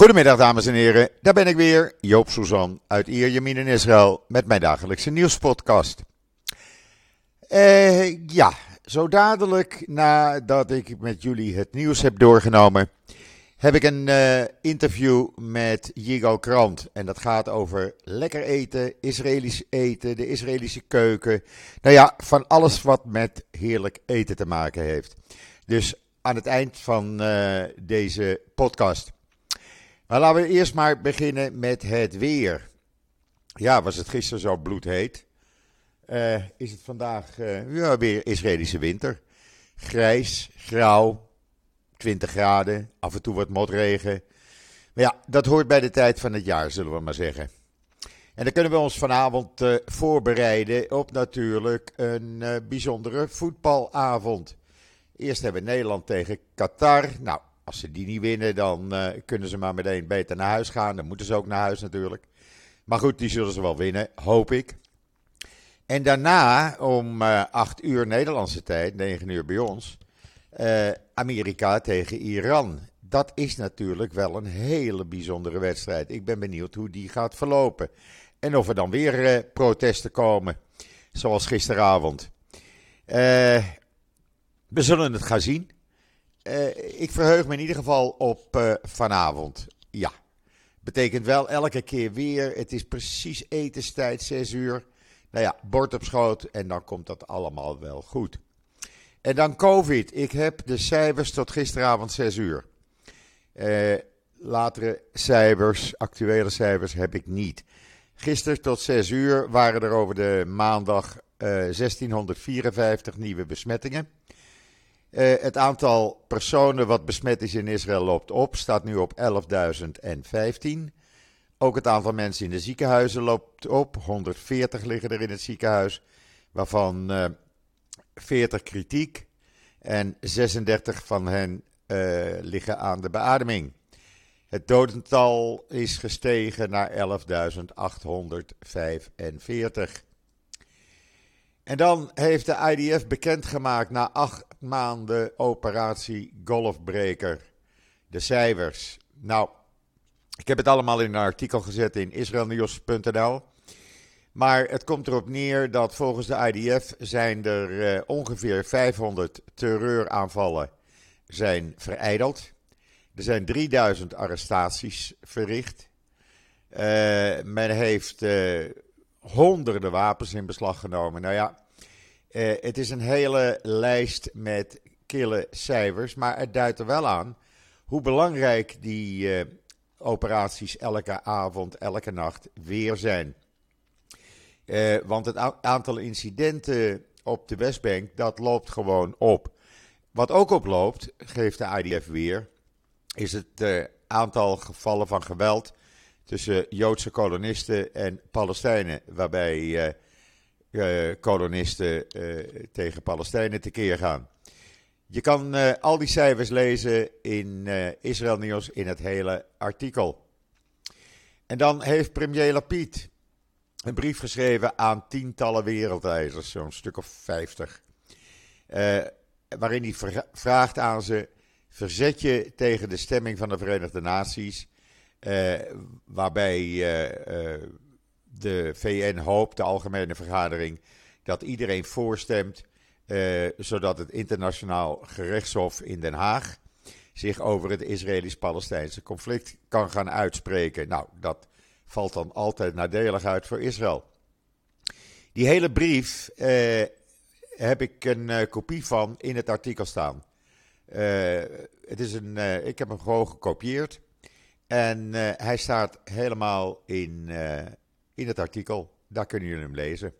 Goedemiddag dames en heren, daar ben ik weer, Joop Suzan uit Ierjemien in Israël met mijn dagelijkse nieuwspodcast. Eh, ja, zo dadelijk nadat ik met jullie het nieuws heb doorgenomen, heb ik een eh, interview met Yigal Krant. En dat gaat over lekker eten, Israëlisch eten, de Israëlische keuken. Nou ja, van alles wat met heerlijk eten te maken heeft. Dus aan het eind van eh, deze podcast. Maar laten we eerst maar beginnen met het weer. Ja, was het gisteren zo bloedheet? Uh, is het vandaag uh, ja, weer Israëlische winter? Grijs, grauw, 20 graden, af en toe wat motregen. Maar ja, dat hoort bij de tijd van het jaar, zullen we maar zeggen. En dan kunnen we ons vanavond uh, voorbereiden op natuurlijk een bijzondere voetbalavond. Eerst hebben we Nederland tegen Qatar. Nou, als ze die niet winnen, dan uh, kunnen ze maar meteen beter naar huis gaan. Dan moeten ze ook naar huis natuurlijk. Maar goed, die zullen ze wel winnen, hoop ik. En daarna, om uh, eh, 8 uur Nederlandse tijd, 9 uur bij ons, uh, Amerika tegen Iran. Dat is natuurlijk wel een hele bijzondere wedstrijd. Ik ben benieuwd hoe die gaat verlopen. En of er dan weer protesten komen, zoals gisteravond. we zullen het gaan zien. Uh, ik verheug me in ieder geval op uh, vanavond. Ja. Betekent wel elke keer weer. Het is precies etenstijd, 6 uur. Nou ja, bord op schoot en dan komt dat allemaal wel goed. En dan COVID. Ik heb de cijfers tot gisteravond 6 uur. Uh, latere cijfers, actuele cijfers heb ik niet. Gisteren tot 6 uur waren er over de maandag 1654 nieuwe besmettingen. Uh, het aantal personen wat besmet is in Israël loopt op, staat nu op 11.015. Ook het aantal mensen in de ziekenhuizen loopt op. 140 liggen er in het ziekenhuis, waarvan uh, eh, 40 kritiek en 36 van hen uh, liggen aan de beademing. Het dodental is gestegen naar 11.845. En dan heeft de IDF bekendgemaakt na acht maanden operatie Golfbreker. De cijfers. Nou, ik heb het allemaal in een artikel gezet in israelnieuws.nl. Maar het komt erop neer dat volgens de IDF zijn er uh, ongeveer 500 terreuraanvallen zijn vereideld. Er zijn 3000 arrestaties verricht. Uh, men heeft uh, honderden wapens in beslag genomen. Nou ja, uh, het is een hele lijst met kille cijfers, maar het duidt er wel aan hoe belangrijk die uh, operaties elke avond, elke nacht weer zijn. Uh, want het aantal incidenten op de Westbank, dat loopt gewoon op. Wat ook oploopt, geeft de IDF weer, is het aantal gevallen van geweld tussen Joodse kolonisten en Palestijnen, waarbij uh, kolonisten uh, tegen Palestijnen tekeer gaan. Je kan uh, al die cijfers lezen in Israël Nieuws in het hele artikel. En dan heeft premier Lapid een brief geschreven aan tientallen wereldreizigers, zo'n stuk of vijftig. waarin hij vraagt aan ze: verzet je tegen de stemming van de Verenigde Naties, waarbij de VN hoopt, de Algemene Vergadering, dat iedereen voorstemt, uh, zodat het internationaal gerechtshof in Den Haag zich over het Israëlisch-Palestijnse conflict kan gaan uitspreken. Nou, dat valt dan altijd nadelig uit voor Israël. Die hele brief uh, heb ik een uh, kopie van in het artikel staan. het is een, ik heb hem gewoon gekopieerd. En hij staat helemaal in, in het artikel. Daar kunnen jullie hem lezen.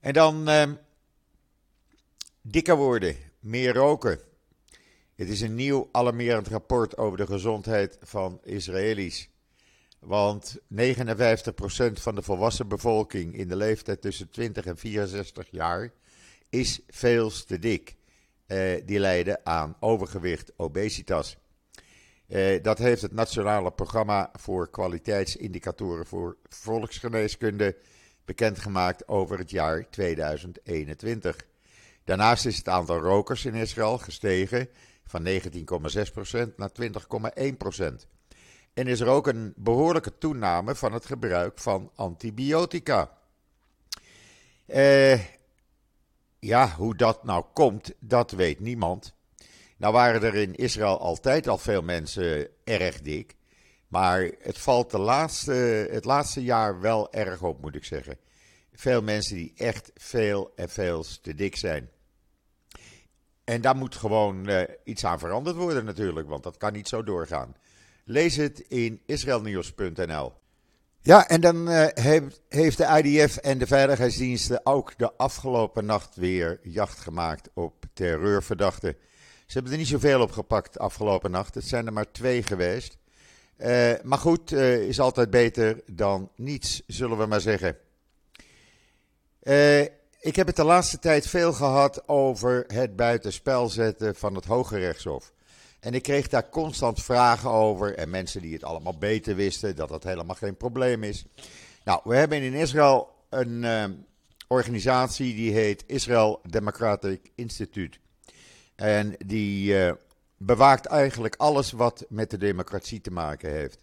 En dan uh, dikker worden, meer roken. Het is een nieuw alarmerend rapport over de gezondheid van Israëli's. Want 59% van de volwassen bevolking in de leeftijd tussen 20 en 64 jaar is veel te dik. Uh, die lijden aan overgewicht, obesitas. Uh, dat heeft het Nationale Programma voor Kwaliteitsindicatoren voor Volksgeneeskunde bekendgemaakt over het jaar 2021. Daarnaast is het aantal rokers in Israël gestegen van 19,6% naar 20,1%. En is er ook een behoorlijke toename van het gebruik van antibiotica. Eh, ja, hoe dat nou komt, dat weet niemand. Nou waren er in Israël altijd al veel mensen erg dik. Maar het valt de laatste, het laatste jaar wel erg op, moet ik zeggen. Veel mensen die echt veel en veel te dik zijn. En daar moet gewoon uh, iets aan veranderd worden natuurlijk, want dat kan niet zo doorgaan. Lees het in israelnieuws.nl. Ja, en dan uh, heeft, heeft de IDF en de veiligheidsdiensten ook de afgelopen nacht weer jacht gemaakt op terreurverdachten. Ze hebben er niet zoveel op gepakt afgelopen nacht. Het zijn er maar twee geweest. Uh, maar goed, uh, is altijd beter dan niets, zullen we maar zeggen. Uh, ik heb het de laatste tijd veel gehad over het buitenspel zetten van het Hoge Rechtshof. En ik kreeg daar constant vragen over. En mensen die het allemaal beter wisten, dat dat helemaal geen probleem is. Nou, we hebben in Israël een organisatie die heet Israel Democratic Institute. En die uh, bewaakt eigenlijk alles wat met de democratie te maken heeft.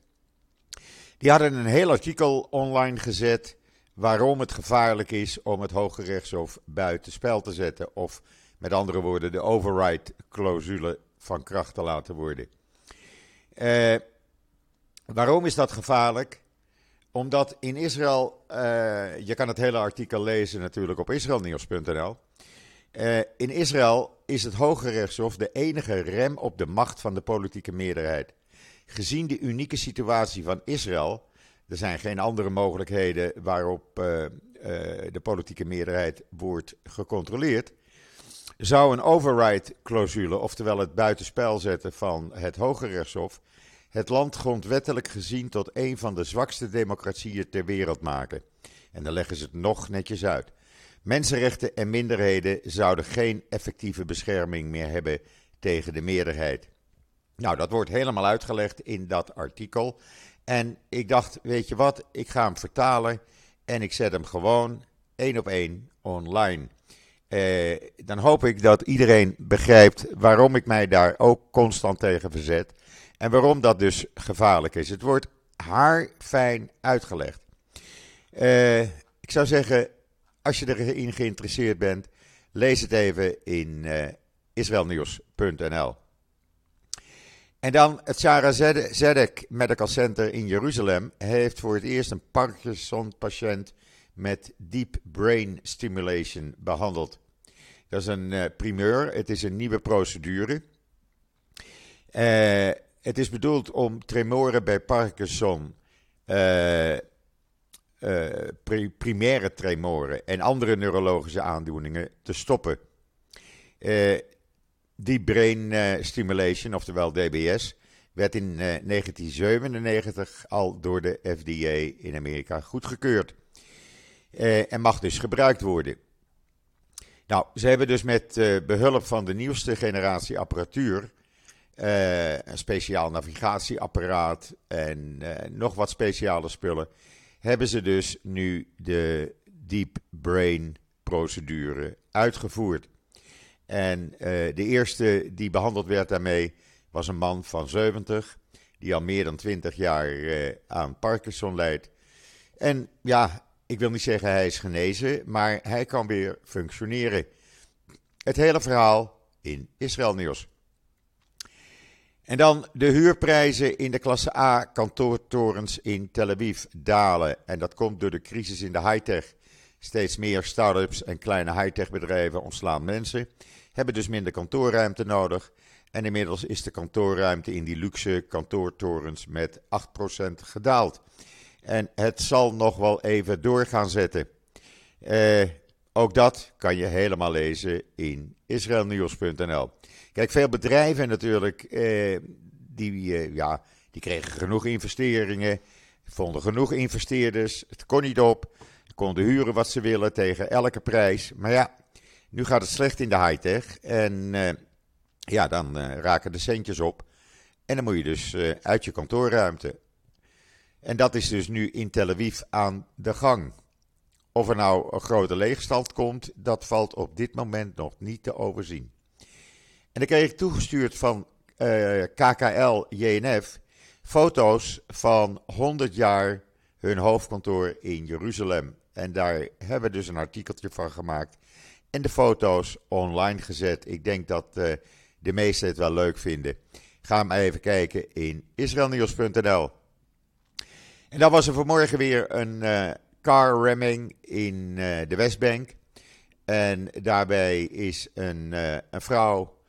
Die hadden een heel artikel online gezet waarom het gevaarlijk is om het Hoge Rechtshof buiten spel te zetten. Of met andere woorden, de override-clausule van kracht te laten worden. Uh, waarom is dat gevaarlijk? Omdat in Israël, uh, je kan het hele artikel lezen natuurlijk op israelnieuws.nl. Uh, in Israël is het Hoge Rechtshof de enige rem op de macht van de politieke meerderheid. Gezien de unieke situatie van Israël, er zijn geen andere mogelijkheden waarop uh, uh, de politieke meerderheid wordt gecontroleerd, zou een override-clausule, oftewel het buitenspel zetten van het Hoge Rechtshof, het land grondwettelijk gezien tot een van de zwakste democratieën ter wereld maken. En dan leggen ze het nog netjes uit. Mensenrechten en minderheden zouden geen effectieve bescherming meer hebben tegen de meerderheid. Nou, dat wordt helemaal uitgelegd in dat artikel. En ik dacht, weet je wat, ik ga hem vertalen en ik zet hem gewoon één op één online. Eh, dan hoop ik dat iedereen begrijpt waarom ik mij daar ook constant tegen verzet. En waarom dat dus gevaarlijk is. Het wordt haarfijn uitgelegd. Uh, ik zou zeggen, als je erin geïnteresseerd bent, lees het even in uh, israelnieuws.nl. En dan het Sarah Zedek Medical Center in Jeruzalem heeft voor het eerst een Parkinson-patiënt met deep brain stimulation behandeld. Dat is een uh, primeur, het is een nieuwe procedure. Uh, het is bedoeld om tremoren bij Parkinson, uh, primaire tremoren en andere neurologische aandoeningen te stoppen. deep brain stimulation, oftewel DBS, werd in 1997 al door de FDA in Amerika goedgekeurd. en mag dus gebruikt worden. Nou, ze hebben dus met uh, behulp van de nieuwste generatie apparatuur, uh, een speciaal navigatieapparaat en uh, nog wat speciale spullen, hebben ze dus nu de deep brain procedure uitgevoerd. En de eerste die behandeld werd daarmee was een man van 70, die al meer dan 20 jaar aan Parkinson lijdt. En ja, ik wil niet zeggen hij is genezen, maar hij kan weer functioneren. Het hele verhaal in Israël Nieuws. En dan de huurprijzen in de klasse A kantoortorens in Tel Aviv dalen. En dat komt door de crisis in de high-tech. Steeds meer start-ups en kleine high-tech bedrijven ontslaan mensen, hebben dus minder kantoorruimte nodig. En inmiddels is de kantoorruimte in die luxe kantoortorens met 8% gedaald. En het zal nog wel even door gaan zetten. Eh, ook dat kan je helemaal lezen in israelnieuws.nl. Kijk, veel bedrijven natuurlijk, eh, die, eh, ja, die kregen genoeg investeringen, vonden genoeg investeerders, het kon niet op, konden huren wat ze willen tegen elke prijs. Maar ja, nu gaat het slecht in de high-tech en eh, ja, dan eh, raken de centjes op. En dan moet je dus eh, uit je kantoorruimte. En dat is dus nu in Tel Aviv aan de gang. Of er nou een grote leegstand komt, dat valt op dit moment nog niet te overzien. En dan kreeg ik toegestuurd van eh, KKL JNF foto's van 100 jaar hun hoofdkantoor in Jeruzalem. En daar hebben we dus een artikeltje van gemaakt en de foto's online gezet. Ik denk dat uh, de meesten het wel leuk vinden. Ga maar even kijken in israelnieuws.nl. En dan was er vanmorgen weer een uh, car ramming in de Westbank. En daarbij is een, een vrouw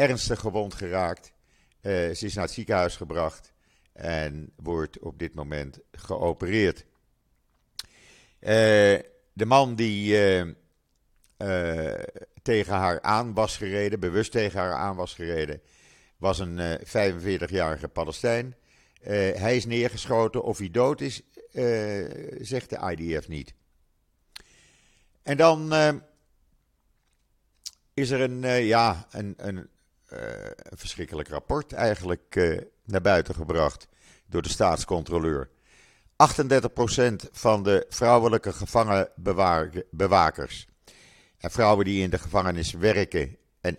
ernstig gewond geraakt. ze is naar het ziekenhuis gebracht en wordt op dit moment geopereerd. de man die uh, tegen haar aan was gereden, bewust tegen haar aan was gereden, was een uh, eh, 45-jarige Palestijn. Hij is neergeschoten. Of hij dood is, zegt de IDF niet. En dan is er een, ja, een, een, een, verschrikkelijk rapport eigenlijk naar buiten gebracht door de staatscontroleur. 38% van de vrouwelijke gevangenbewakers en vrouwen die in de gevangenis werken en 38%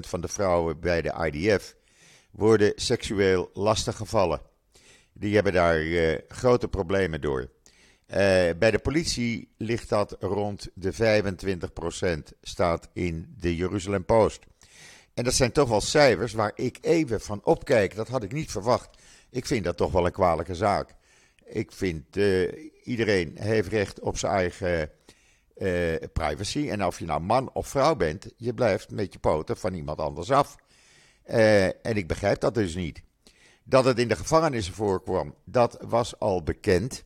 van de vrouwen bij de IDF worden seksueel lastiggevallen. Die hebben daar uh, grote problemen door. Bij de politie ligt dat rond de 25%, staat in de Jeruzalem Post. En dat zijn toch wel cijfers waar ik even van opkijk. Dat had ik niet verwacht. Ik vind dat toch wel een kwalijke zaak. Ik vind uh, iedereen heeft recht op zijn eigen uh, privacy. En of je nou man of vrouw bent, je blijft met je poten van iemand anders af. Uh, en ik begrijp dat dus niet. Dat het in de gevangenissen voorkwam, dat was al bekend.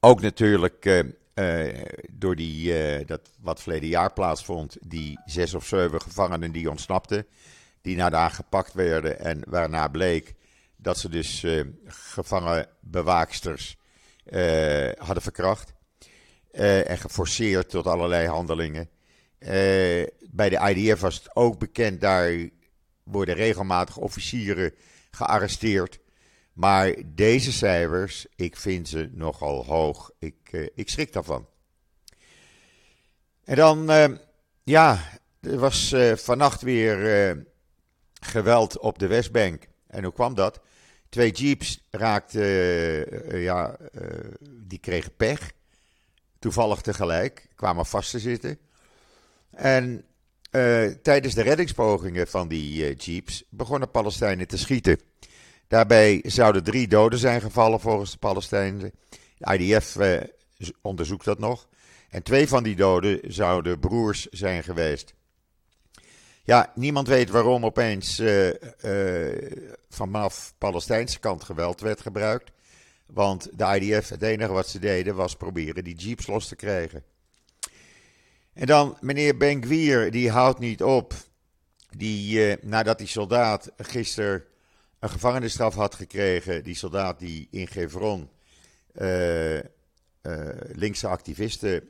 Ook natuurlijk uh, door die, dat wat verleden jaar plaatsvond, die zes of zeven gevangenen die ontsnapten, die naar gepakt werden en waarna bleek dat ze dus gevangen bewaaksters hadden verkracht. Uh, en geforceerd tot allerlei handelingen. Uh, bij de IDF was het ook bekend, daar worden regelmatig officieren gearresteerd. Maar deze cijfers, ik vind ze nogal hoog. Ik, uh, ik schrik daarvan. En dan, ja, er was vannacht weer geweld op de Westbank. En hoe kwam dat? Twee jeeps raakten, ja, die kregen pech toevallig tegelijk, kwamen vast te zitten. En tijdens de reddingspogingen van die jeeps begonnen Palestijnen te schieten. Daarbij zouden drie doden zijn gevallen volgens de Palestijnen. De IDF uh, eh, onderzoekt dat nog. En twee van die doden zouden broers zijn geweest. Ja, niemand weet waarom opeens vanaf Palestijnse kant geweld werd gebruikt. Want de IDF, het enige wat ze deden was proberen die jeeps los te krijgen. En dan meneer Ben die houdt niet op. Die, uh, nadat die soldaat gisteren een gevangenisstraf had gekregen, die soldaat die in Gevron uh, uh, linkse activisten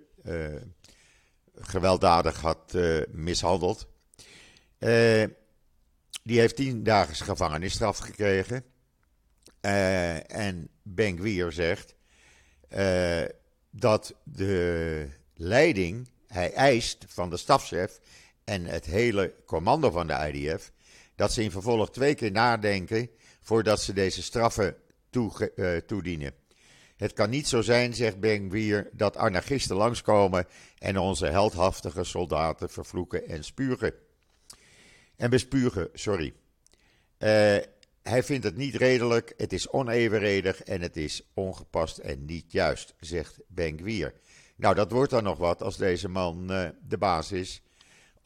gewelddadig had mishandeld. die heeft tien dagen gevangenisstraf gekregen. En Gwier zegt dat de leiding, hij eist van de stafchef en het hele commando van de IDF, dat ze in vervolg twee keer nadenken voordat ze deze straffen uh, toedienen. Het kan niet zo zijn, zegt Gwier, dat anarchisten langskomen en onze heldhaftige soldaten vervloeken en spugen. En bespugen, sorry. Uh, hij vindt het niet redelijk, het is onevenredig en het is ongepast en niet juist, zegt Ben Nou, dat wordt dan nog wat als deze man uh, de baas is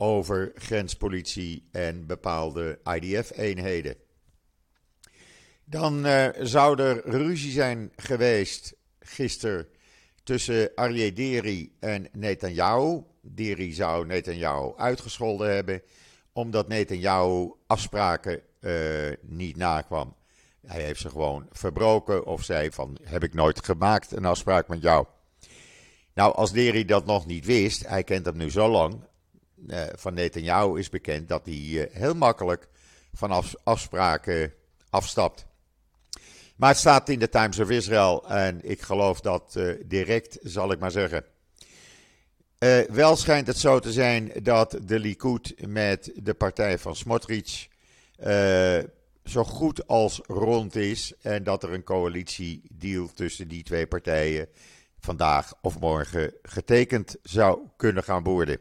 over grenspolitie en bepaalde IDF-eenheden. Dan uh, zou er ruzie zijn geweest gisteren tussen Aryeh Deri en Netanyahu. Deri zou Netanyahu uitgescholden hebben omdat Netanyahu afspraken uh, niet nakwam. Hij heeft ze gewoon verbroken of zei van heb ik nooit gemaakt een afspraak met jou. Nou, als Deri dat nog niet wist, hij kent hem nu zo lang, van Netanyahu is bekend dat hij uh, heel makkelijk van afspraken afstapt. Maar het staat in de Times of Israel en ik geloof dat direct, zal ik maar zeggen. wel schijnt het zo te zijn dat de Likud met de partij van Smotrich zo goed als rond is en dat er een coalitiedeal tussen die twee partijen vandaag of morgen getekend zou kunnen gaan worden.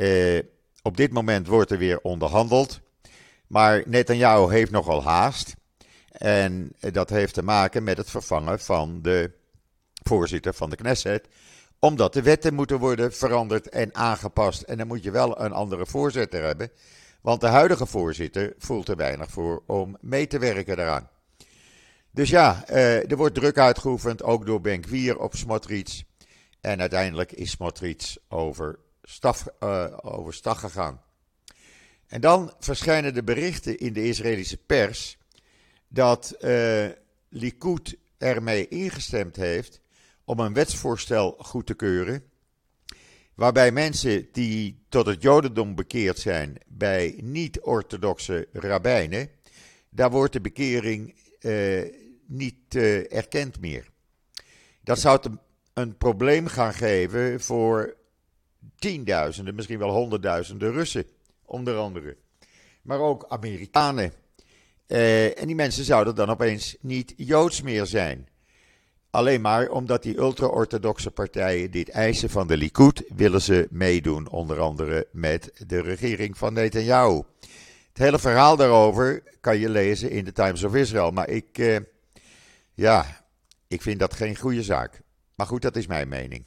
Uh, op dit moment wordt er weer onderhandeld, maar Netanyahu heeft nogal haast. En dat heeft te maken met het vervangen van de voorzitter van de Knesset, omdat de wetten moeten worden veranderd en aangepast. En dan moet je wel een andere voorzitter hebben. Want de huidige voorzitter voelt er weinig voor om mee te werken daaraan. Dus ja, eh, er wordt druk uitgeoefend, ook door Benkwier op Smotrich. En uiteindelijk is Smotrich over, staf, over stag gegaan. En dan verschijnen de berichten in de Israëlische pers dat uh, Likud ermee ingestemd heeft om een wetsvoorstel goed te keuren. Waarbij mensen die tot het Jodendom bekeerd zijn bij niet-orthodoxe rabbijnen, daar wordt de bekering uh, niet erkend meer. Dat zou een probleem gaan geven voor tienduizenden, misschien wel honderdduizenden Russen, onder andere. Maar ook Amerikanen. Uh, en die mensen zouden dan opeens niet Joods meer zijn. Alleen maar omdat die ultra-orthodoxe partijen dit eisen van de Likud, willen ze meedoen, onder andere met de regering van Netanyahu. Het hele verhaal daarover kan je lezen in de Times of Israel, maar ik, uh, ja, ik vind dat geen goede zaak. Maar goed, dat is mijn mening.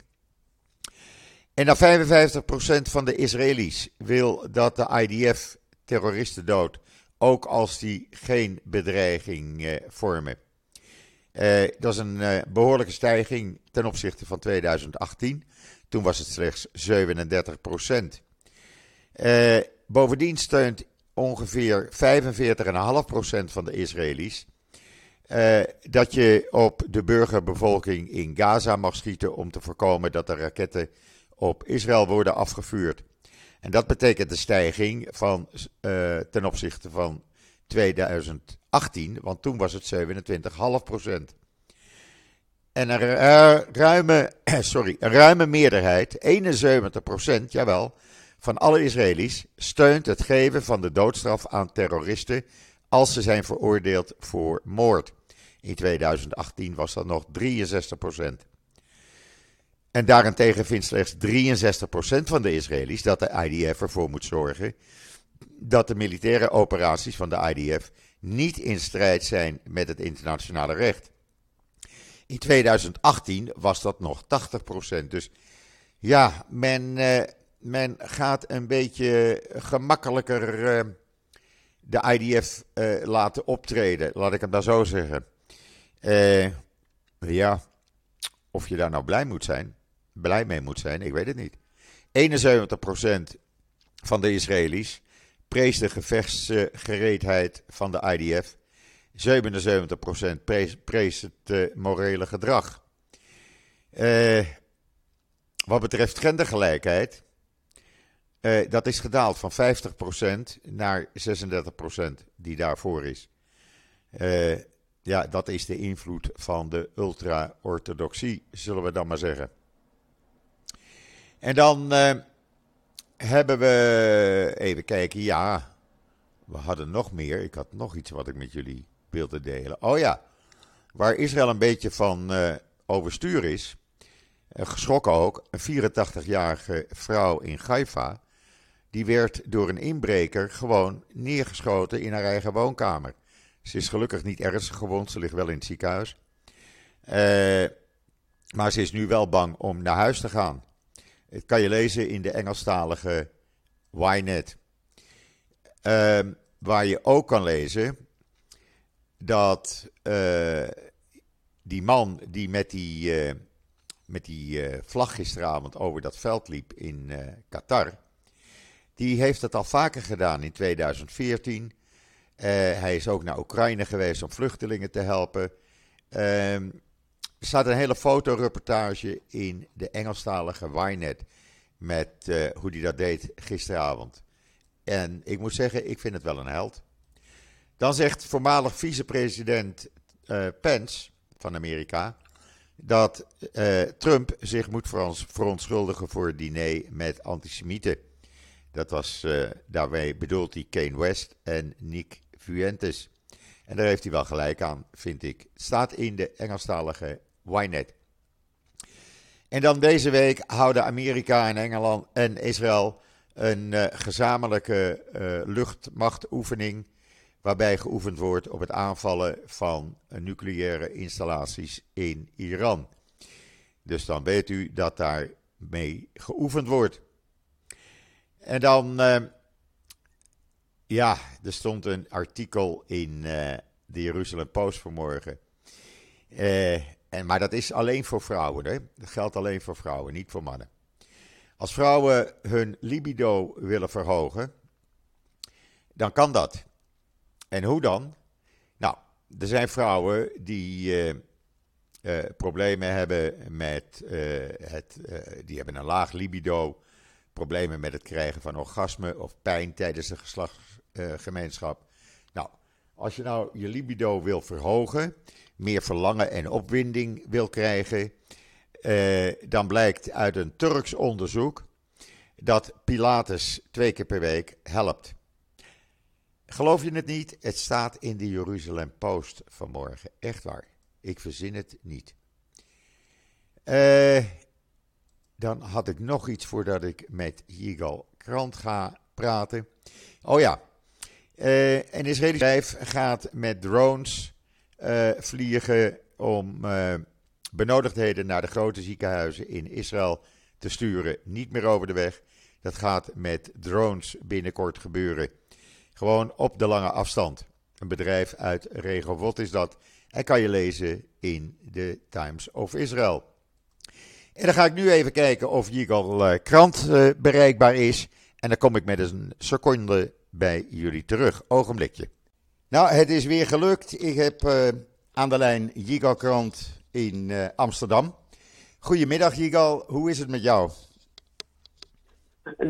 En dan 55% van de Israëli's wil dat de IDF terroristen dood, ook als die geen bedreiging uh, vormen. Uh, dat is een uh, behoorlijke stijging ten opzichte van 2018. Toen was het slechts 37 procent. Uh, bovendien steunt ongeveer 45,5 procent van de Israëli's dat je op de burgerbevolking in Gaza mag schieten om te voorkomen dat er raketten op Israël worden afgevuurd. En dat betekent een stijging van, ten opzichte van 2018, want toen was het 27,5 procent. En een ruime, sorry, een ruime meerderheid, 71 procent, jawel, van alle Israëli's steunt het geven van de doodstraf aan terroristen als ze zijn veroordeeld voor moord. In 2018 was dat nog 63 procent. En daarentegen vindt slechts 63% van de Israëli's dat de IDF ervoor moet zorgen dat de militaire operaties van de IDF niet in strijd zijn met het internationale recht. In 2018 was dat nog 80%. Dus ja, men, uh, men gaat een beetje gemakkelijker uh, de IDF eh, laten optreden, laat ik het maar zo zeggen. ja, of je daar nou blij, moet zijn, blij mee moet zijn, ik weet het niet. 71% van de Israëli's prees de gevechtsgereedheid van de IDF. 77% prees, het uh, morele gedrag. Uh, wat betreft gendergelijkheid, uh, dat is gedaald van 50% naar 36% die daarvoor is. ja, dat is de invloed van de ultra-orthodoxie, zullen we dan maar zeggen. En dan hebben we, even kijken, ja, we hadden nog meer. Ik had nog iets wat ik met jullie wilde delen. Oh ja, waar Israël een beetje van uh, overstuur is, uh, geschrokken ook, een 84-jarige vrouw in Haifa, die werd door een inbreker gewoon neergeschoten in haar eigen woonkamer. Ze is gelukkig niet ernstig gewond, ze ligt wel in het ziekenhuis. Maar ze is nu wel bang om naar huis te gaan. Het kan je lezen in de Engelstalige Ynet. Uh, waar je ook kan lezen dat uh, die man die met die, uh, met die uh, vlag gisteravond over dat veld liep in Qatar, die heeft het al vaker gedaan in 2014. hij is ook naar Oekraïne geweest om vluchtelingen te helpen. Er staat een hele fotoreportage in de Engelstalige Ynet met uh, hoe hij dat deed gisteravond. En ik moet zeggen, ik vind het wel een held. Dan zegt voormalig vicepresident uh, Pence van Amerika dat uh, Trump zich moet verontschuldigen voor het diner met antisemieten. Dat was, daarmee bedoelt hij Kane West en Nick Fuentes. En daar heeft hij wel gelijk aan, vind ik. Staat in de Engelstalige Ynet. En dan deze week houden Amerika en Engeland en Israël een uh, gezamenlijke uh, luchtmachtoefening. Waarbij geoefend wordt op het aanvallen van nucleaire installaties in Iran. Dus dan weet u dat daar mee geoefend wordt. En dan, ja, er stond een artikel in de Jeruzalem Post vanmorgen. En, maar dat is alleen voor vrouwen, hè? Dat geldt alleen voor vrouwen, niet voor mannen. Als vrouwen hun libido willen verhogen, dan kan dat. En hoe dan? Nou, er zijn vrouwen die uh, uh, problemen hebben met uh, het, die hebben een laag libido, problemen met het krijgen van orgasme of pijn tijdens de geslachtsgemeenschap. nou, als je nou je libido wil verhogen, meer verlangen en opwinding wil krijgen, uh, dan blijkt uit een Turks onderzoek dat Pilates twee keer per week helpt. Geloof je het niet? Het staat in de Jeruzalem Post vanmorgen. Echt waar. Ik verzin het niet. Uh, dan had ik nog iets voordat ik met Yigal Krant ga praten. Oh ja. Uh, een Israëlisch bedrijf gaat met drones uh, vliegen om benodigdheden naar de grote ziekenhuizen in Israël te sturen. Niet meer over de weg. Dat gaat met drones binnenkort gebeuren. Gewoon op de lange afstand. Een bedrijf uit Regovot is dat. En kan je lezen in de Times of Israel. En dan ga ik nu even kijken of Yigal uh, krant bereikbaar is. En dan kom ik met een seconde bij jullie terug. Ogenblikje. Nou, het is weer gelukt. Ik heb uh, aan de lijn Yigal krant in uh, Amsterdam. Goedemiddag Jigal, hoe is het met jou?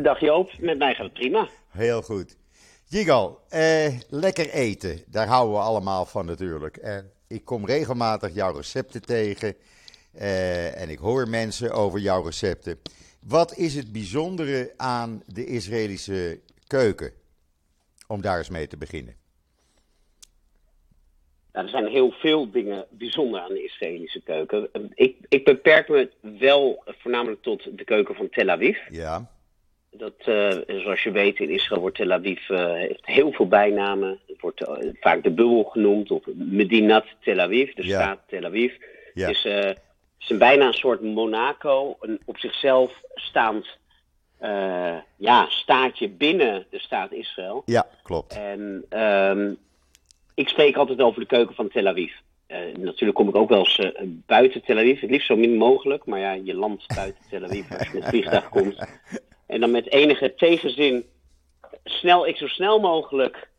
Dag Joop, met mij gaat het prima. Heel goed. Jigal, eh, lekker eten, daar houden we allemaal van natuurlijk. En ik kom regelmatig jouw recepten tegen eh, en ik hoor mensen over jouw recepten. Wat is het bijzondere aan de Israëlische keuken? Om daar eens mee te beginnen. Nou, er zijn heel veel dingen bijzonder aan de Israëlische keuken. Ik, ik beperk me wel voornamelijk tot de keuken van Tel Aviv. Ja. Dat, uh, zoals je weet, in Israël wordt Tel Aviv uh, heeft heel veel bijnamen. Het wordt uh, vaak de bubbel genoemd, of Medinat Tel Aviv, de ja. staat Tel Aviv. Ja. Het is, is een bijna een soort Monaco, een op zichzelf staand ja, staatje binnen de staat Israël. Ja, klopt. En um, ik spreek altijd over de keuken van Tel Aviv. Uh, natuurlijk kom ik ook wel eens uh, buiten Tel Aviv. Het liefst zo min mogelijk. Maar ja, je landt buiten Tel Aviv als je met vliegtuig komt. En dan met enige tegenzin snel, ik zo snel mogelijk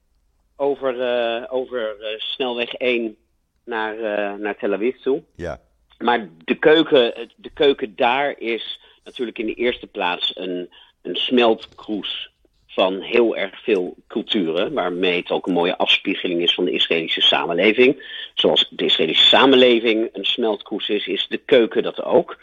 over, uh, over snelweg 1 naar, naar Tel Aviv toe. Ja. Maar de keuken, de keuken daar is natuurlijk in de eerste plaats een, een smeltkroes van heel erg veel culturen, waarmee het ook een mooie afspiegeling is van de Israëlische samenleving. Zoals de Israëlische samenleving een smeltkroes is, is de keuken dat ook.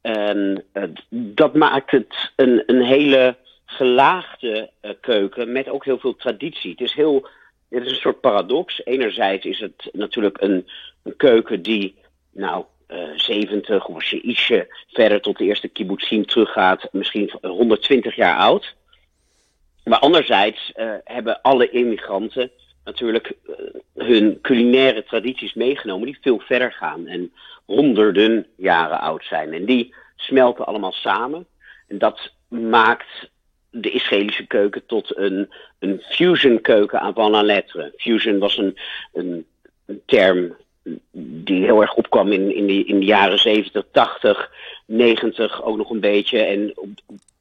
En uh, dat maakt het een, een hele gelaagde uh, keuken met ook heel veel traditie. Het is, heel, het is een soort paradox. Enerzijds is het natuurlijk een, een keuken die, nou, uh, 70 of als je ietsje verder tot de eerste kibbutzim teruggaat, misschien 120 jaar oud. Maar anderzijds uh, hebben alle immigranten natuurlijk uh, hun culinaire tradities meegenomen die veel verder gaan en honderden jaren oud zijn. En die smelten allemaal samen. En dat maakt de Israëlische keuken tot een, een fusion keuken avant la lettre. Fusion was een, een, term die heel erg opkwam in, in, de, in de jaren 70, 80, 90 ook nog een beetje. En op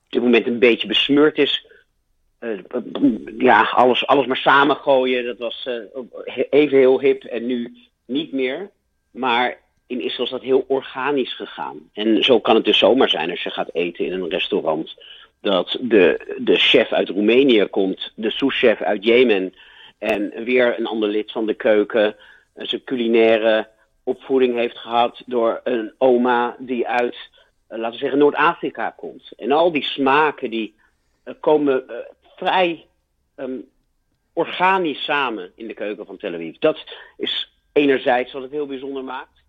dit moment een beetje besmeurd is ja, alles, alles maar samengooien. Dat was uh, even heel hip en nu niet meer. Maar in Israël is dat heel organisch gegaan. En zo kan het dus zomaar zijn als je gaat eten in een restaurant. Dat de, de chef uit Roemenië komt, de souschef uit Jemen. En weer een ander lid van de keuken. Zijn culinaire opvoeding heeft gehad door een oma die uit, laten we zeggen, Noord-Afrika komt. En al die smaken die komen vrij um, organisch samen in de keuken van Tel Aviv. Dat is enerzijds wat het heel bijzonder maakt.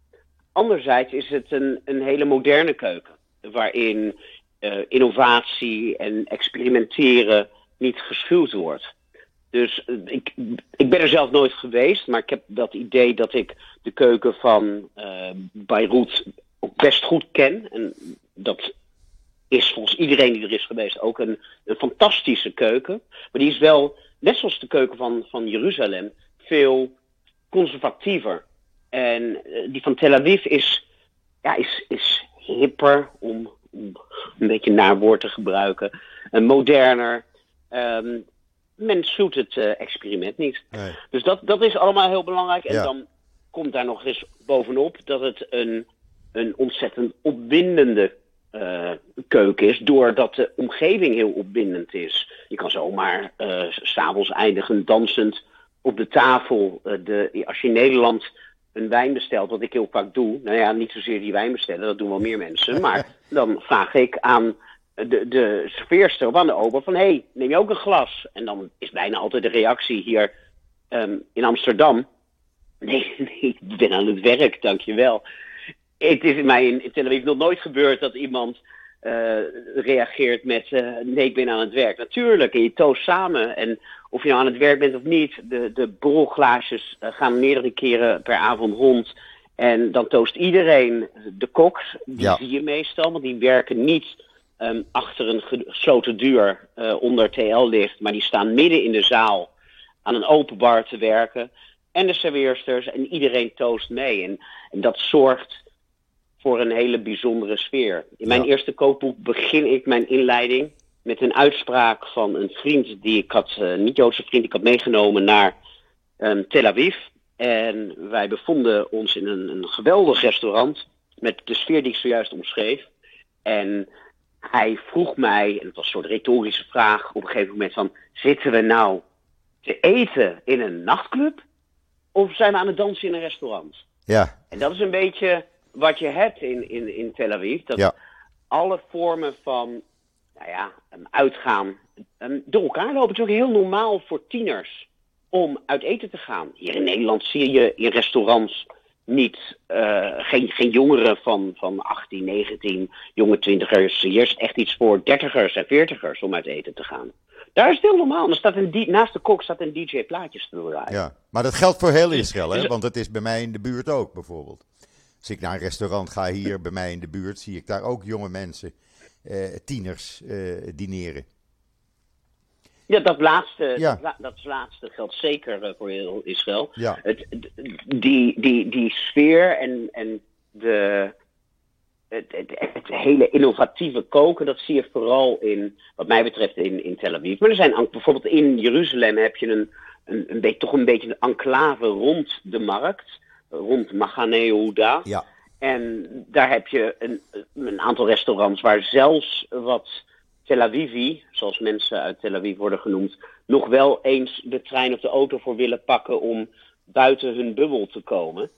Anderzijds is het een, een hele moderne keuken. Waarin uh, innovatie en experimenteren niet geschuwd wordt. Dus uh, ik, ik ben er zelf nooit geweest, maar ik heb dat idee dat ik de keuken van uh, Beirut ook best goed ken. En dat is volgens iedereen die er is geweest ook een, een fantastische keuken. Maar die is wel, net zoals de keuken van, van Jeruzalem, veel conservatiever. En die van Tel Aviv is, ja, is, is hipper, om, om een beetje naar woord te gebruiken. En moderner. Um, men zoet het uh, experiment niet. Nee. Dus dat, dat is allemaal heel belangrijk. En Ja. dan komt daar nog eens bovenop dat het een, een ontzettend opwindende eh, keuken is. Doordat de omgeving heel opwindend is. Je kan zomaar eh, s s'avonds eindigen dansend op de tafel. Eh, de, als je in Nederland een wijn bestelt, wat ik heel vaak doe. Nou ja, niet zozeer die wijn bestellen, dat doen wel meer mensen. Maar dan vraag ik aan de, de serveerster of aan de ober van... hé, hey, neem je ook een glas? En dan is bijna altijd de reactie hier ehm, in Amsterdam... Nee, nee, ik ben aan het werk, dankjewel. Het is mij in, in Tel Aviv nog nooit gebeurd dat iemand eh, reageert met... eh, nee, ik ben aan het werk. Natuurlijk, en je toost samen. En of je nou aan het werk bent of niet... de, de borrelglaasjes eh, gaan meerdere keren per avond rond... En dan toost iedereen de koks. Die Ja. zie je meestal, want die werken niet ehm, achter een gesloten deur onder TL-licht. Maar die staan midden in de zaal aan een open bar te werken. En de serveersters en iedereen toost mee. En, en dat zorgt voor een hele bijzondere sfeer. In mijn Ja. eerste kookboek begin ik mijn inleiding met een uitspraak van een vriend die ik had, een niet-Joodse vriend, die ik had meegenomen naar ehm, Tel Aviv. En wij bevonden ons in een, een geweldig restaurant met de sfeer die ik zojuist omschreef. En hij vroeg mij, en het was een soort retorische vraag, op een gegeven moment van, zitten we nou te eten in een nachtclub? Of zijn we aan het dansen in een restaurant? Ja, En dat is een beetje wat je hebt in, in, in Tel Aviv. Dat Ja. alle vormen van nou ja, uitgaan door elkaar lopen. Het is ook heel normaal voor tieners om uit eten te gaan. Hier in Nederland zie je in restaurants niet, eh, geen, geen jongeren van, van 18, 19, jonge twintigers. Hier is echt iets voor dertigers en veertigers om uit eten te gaan. Daar is het heel normaal. Er staat een, naast de kok staat een DJ plaatjes te draaien. ja. Maar dat geldt voor heel Israël, hè? Dus- Want het is bij mij in de buurt ook, bijvoorbeeld. Als ik naar een restaurant ga hier bij mij in de buurt, zie ik daar ook jonge mensen, eh, tieners, eh, dineren. Ja, dat laatste, Ja. Dat, la- dat laatste geldt zeker eh, voor heel Israël. Ja. Het, die, die, die sfeer en, en de, het, het, het hele innovatieve koken, dat zie je vooral in, wat mij betreft, in, in Tel Aviv. Maar er zijn bijvoorbeeld in Jeruzalem heb je een, een, een beetje, toch een beetje een enclave rond de markt, rond Machane Yehuda. Ja, En daar heb je een, een aantal restaurants waar zelfs wat Tel Avivi, zoals mensen uit Tel Aviv worden genoemd, nog wel eens de trein of de auto voor willen pakken om buiten hun bubbel te komen.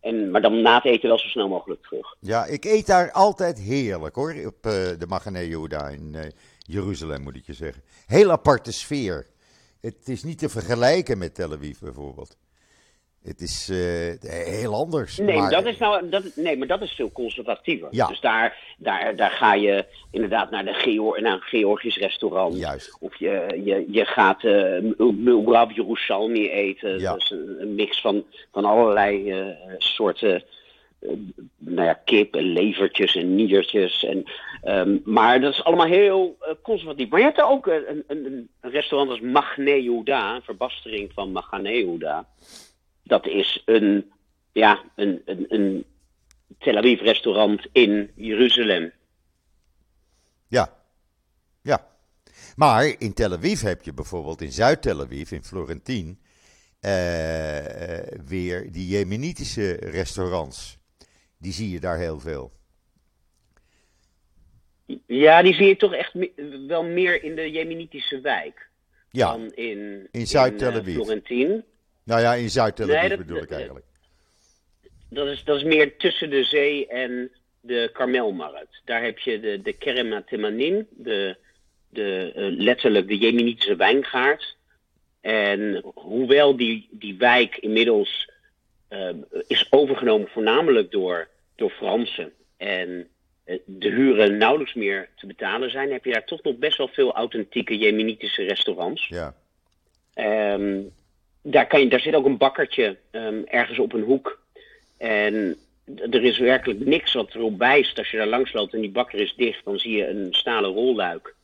En, maar dan na het eten wel zo snel mogelijk terug. ja, ik eet daar altijd heerlijk hoor, op eh, de Magane Yehuda in eh, Jeruzalem moet ik je zeggen. Heel aparte sfeer. Het is niet te vergelijken met Tel Aviv bijvoorbeeld. Het is eh, heel anders. Nee, maar- dat is nou, dat, nee, maar dat is veel conservatiever. Ja. Dus daar, daar, daar ga je inderdaad naar, de Geor naar een Georgisch restaurant. Juist. Of je, je, je gaat uh, Mulbrab Yerushalmi eten. Ja. Dat is een, een mix van, van allerlei eh, soorten eh, nou ja, kip en levertjes en niertjes. En, ehm, maar dat is allemaal heel eh, conservatief. Maar je hebt er ook een, een, restaurant als Magne Yehuda, een verbastering van Magane. Dat is een, ja, een, een, een Tel Aviv restaurant in Jeruzalem. Ja, ja. Maar in Tel Aviv heb je bijvoorbeeld, in Zuid-Tel Aviv, in Florentien, eh, eh, weer die Jemenitische restaurants. Die zie je daar heel veel. Ja, die zie je toch echt me- wel meer in de Jemenitische wijk Ja, dan in, in Zuid-Tel eh, Aviv. Florentien. Nou ja, in Zuid-Tel Aviv bedoel ik eigenlijk. Dat is, dat is meer tussen de zee en de Karmelmarkt. Daar heb je de, de Kerem Temanin, de, de, eh, letterlijk de Jemenitische wijngaard. En hoewel die, die wijk inmiddels uh, is overgenomen voornamelijk door, door Fransen en de huren nauwelijks meer te betalen zijn, heb je daar toch nog best wel veel authentieke Jemenitische restaurants. Ja. Um, daar, zit ook een bakkertje um, ergens op een hoek. En er is werkelijk niks wat erop wijst. Als je daar langs loopt en die bakker is dicht, dan zie je een stalen rolluik.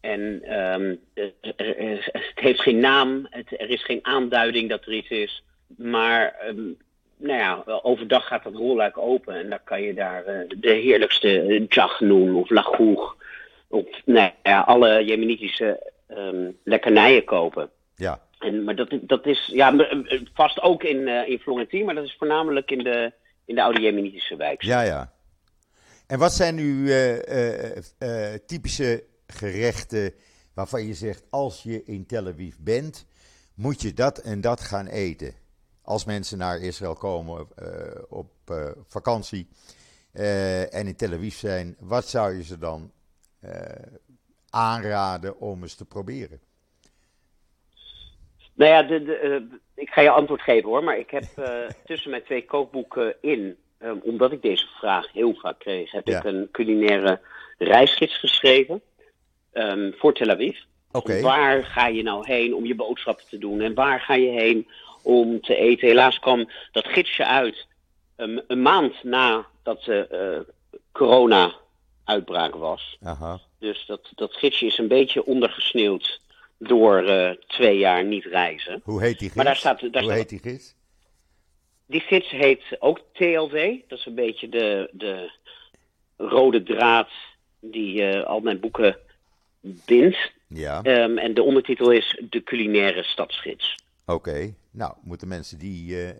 En um, het heeft geen naam, het, er is geen aanduiding dat er iets is. Maar um, nou ja, overdag gaat dat rolluik open en dan kan je daar de heerlijkste jagnoen of lagoeg of nou ja, alle Jemenitische lekkernijen kopen. Ja. En, maar dat, dat is ja, vast ook in, uh, in Florentien, maar dat is voornamelijk in de, in de oude Jemenitische wijk. Ja, ja. En wat zijn nu uh, typische gerechten waarvan je zegt, als je in Tel Aviv bent, moet je dat en dat gaan eten? Als mensen naar Israël komen op vakantie en in Tel Aviv zijn, wat zou je ze dan aanraden om eens te proberen? Nou ja, de, de, uh, ik ga je antwoord geven hoor, maar ik heb uh, tussen mijn twee kookboeken in, um, omdat ik deze vraag heel vaak kreeg, heb ja. ik een culinaire reisgids geschreven um, voor Tel Aviv. Okay. Waar ga je nou heen om je boodschappen te doen en waar ga je heen om te eten? Helaas kwam dat gidsje uit um, een maand nadat de uh, corona uitbraak was. Aha. Dus dat, dat gidsje is een beetje ondergesneeuwd door uh, twee jaar niet reizen. Hoe heet die gids? Maar daar staat, daar Hoe staat, heet die gids? Die gids heet ook TLW. Dat is een beetje de, de rode draad die uh, al mijn boeken bindt. Ja. Um, en de ondertitel is De culinaire stadsgids. Oké, okay. nou moeten mensen die uh,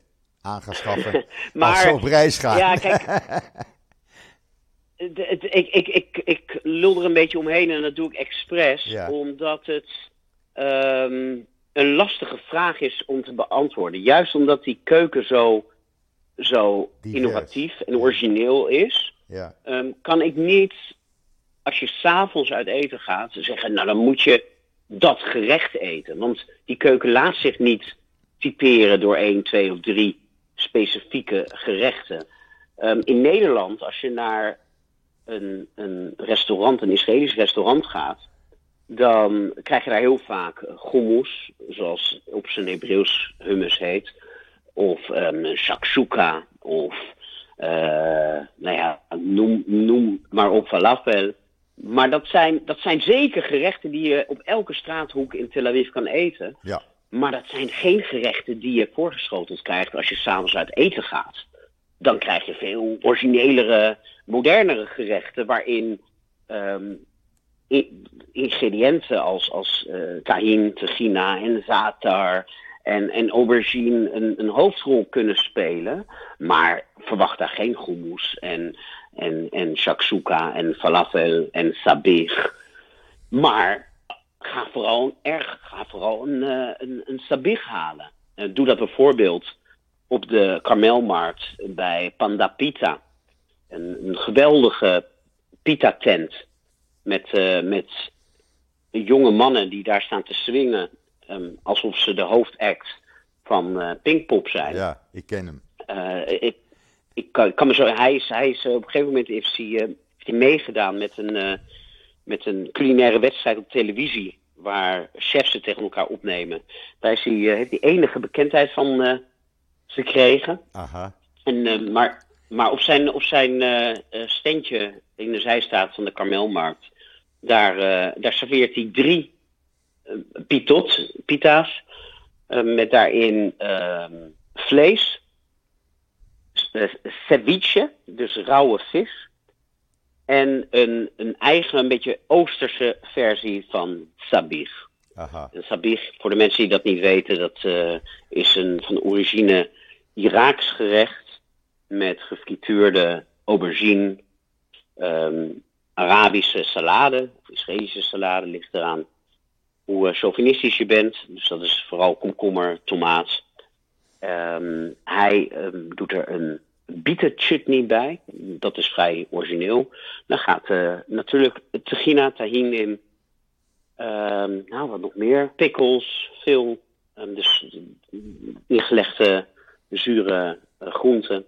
aan gaan schaffen maar, als ze op reis gaan. Ja, kijk. de, de, ik, ik, ik, ik lul er een beetje omheen en dat doe ik expres, Ja. omdat het um, een lastige vraag is om te beantwoorden. Juist omdat die keuken zo, zo Divers. innovatief en origineel is, ja. um, kan ik niet, als je s'avonds uit eten gaat, zeggen, nou dan moet je dat gerecht eten. Want die keuken laat zich niet typeren door één, twee of drie specifieke gerechten. Um, in Nederland, als je naar een, een restaurant, een Israëlisch restaurant gaat, dan krijg je daar heel vaak hummus, zoals op zijn Hebreeuws hummus heet, of um, shakshuka, of uh, nou ja, noem, noem maar op falafel. Maar dat zijn, dat zijn zeker gerechten die je op elke straathoek in Tel Aviv kan eten. Ja. Maar dat zijn geen gerechten die je voorgeschoteld krijgt als je s'avonds uit eten gaat. Dan krijg je veel originelere, modernere gerechten waarin um, ingrediënten als, als uh, tahin, tegina en zatar en, en aubergine een, een, hoofdrol kunnen spelen. Maar verwacht daar geen hummus en, en, en shakshuka en falafel en sabich. Maar ga vooral, erg, ga vooral een, uh, een, een halen. Uh, doe dat bijvoorbeeld op de Karmelmarkt bij Panda Pita. Een, een geweldige pita-tent met, uh, met jonge mannen die daar staan te swingen um, alsof ze de hoofdact van uh, Pinkpop zijn. Ja, ik ken hem. Uh, ik, ik, kan, me zo, hij is, hij is op een gegeven moment heeft hij, heeft hij meegedaan met een, met een culinaire wedstrijd op televisie. Waar chefs het tegen elkaar opnemen. Daar is hij, heeft hij enige bekendheid van gekregen. Aha. En, maar, maar op zijn, op zijn standje in de zijstaat van de Karmelmarkt. Daar, uh, daar serveert hij drie uh, pitot, pita's. Uh, met daarin vlees. ceviche, dus rauwe vis. En een, een eigen, een beetje oosterse versie van sabich. Aha. Sabich, voor de mensen die dat niet weten, dat is een van origine Iraaks gerecht. Met gefrituurde aubergine, um, Arabische salade, of Israëlische salade, ligt eraan hoe uh, chauvinistisch je bent. Dus dat is vooral komkommer, tomaat. Um, hij um, doet er een bitter chutney bij. Dat is vrij origineel. Dan gaat uh, natuurlijk tegina, tahin in. nou, wat nog meer? Pickles, veel dus ingelegde zure groenten.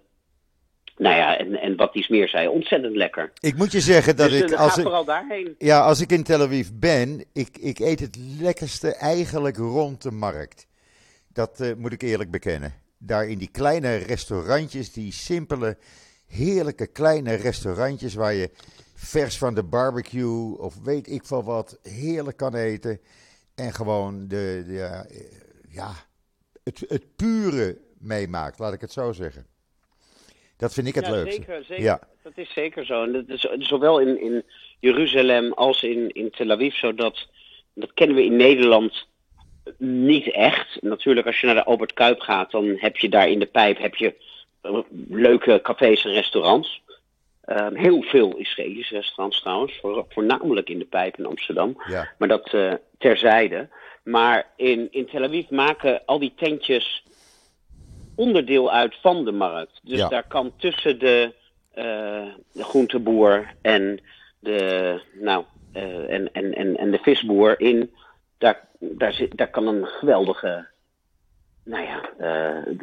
Nou ja, en, en wat iets meer zei, ontzettend lekker. Ik moet je zeggen dat dus, ik. als ik vooral daarheen. Ja, als ik in Tel Aviv ben, ik, ik eet het lekkerste eigenlijk rond de markt. Dat uh, moet ik eerlijk bekennen. Daar in die kleine restaurantjes, die simpele, heerlijke kleine restaurantjes waar je vers van de barbecue of weet ik veel wat, heerlijk kan eten. En gewoon de, de ja, het, het pure meemaakt, laat ik het zo zeggen. Dat vind ik het ja, leukste. Zeker, zeker. Ja, dat is zeker zo. En dat is zowel in, in Jeruzalem als in, in Tel Aviv zo. Dat, dat kennen we in Nederland niet echt. Natuurlijk, als je naar de Albert Kuip gaat, dan heb je daar in de pijp heb je leuke cafés en restaurants. Um, heel veel Israëlische restaurants trouwens, voor, voornamelijk in de pijp in Amsterdam. Ja. Maar dat uh, terzijde. Maar in, in Tel Aviv maken al die tentjes onderdeel uit van de markt. Dus Ja. daar kan tussen de, eh, de groenteboer en de, nou, eh, en, en, en, en de visboer in, daar, daar, zit, daar kan een geweldige nou ja, eh,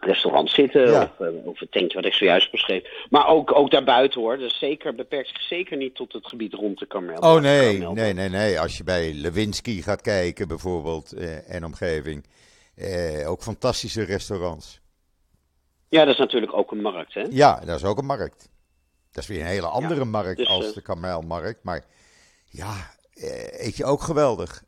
restaurant zitten. Ja. Of, of het tentje wat ik zojuist beschreef. Maar ook, ook daarbuiten hoor. Dus zeker, beperkt zich zeker niet tot het gebied rond de Karmel. Oh nee, nee, nee, nee. Als je bij Lewinsky gaat kijken bijvoorbeeld en omgeving, eh, ook fantastische restaurants. Ja, dat is natuurlijk ook een markt hè. Ja, dat is ook een markt. Dat is weer een hele andere markt dus, als eh, de Karmelmarkt. Maar ja, eh, eet je ook geweldig.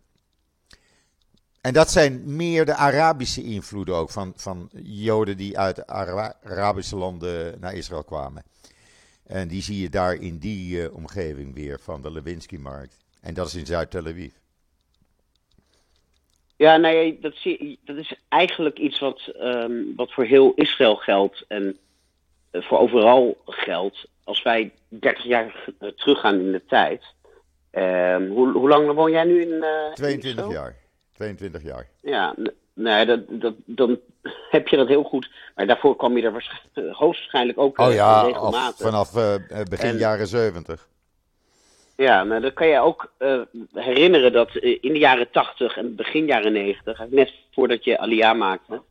En dat zijn meer de Arabische invloeden ook van, van Joden die uit Ara- Arabische landen naar Israël kwamen. En die zie je daar in die eh, omgeving weer van de Lewinsky-markt. En dat is in Zuid-Tel Aviv. Ja, nee, dat, zie, dat is eigenlijk iets wat, ehm, wat voor heel Israël geldt en eh, voor overal geldt. Als wij 30 jaar eh, teruggaan in de tijd. ehm, hoe, hoe lang woon jij nu in eh, in 22 Israël? jaar. 22 jaar. Ja, nee, dat, dat, dan heb je dat heel goed. Maar daarvoor kwam je er waarsch- hoogstwaarschijnlijk ook Oh eh, ja, af- vanaf eh, eh, begin En- jaren 70. Ja, nou, dan kan je ook eh, herinneren dat eh, in de jaren 80 en begin jaren 90, net voordat je Aliyah maakte,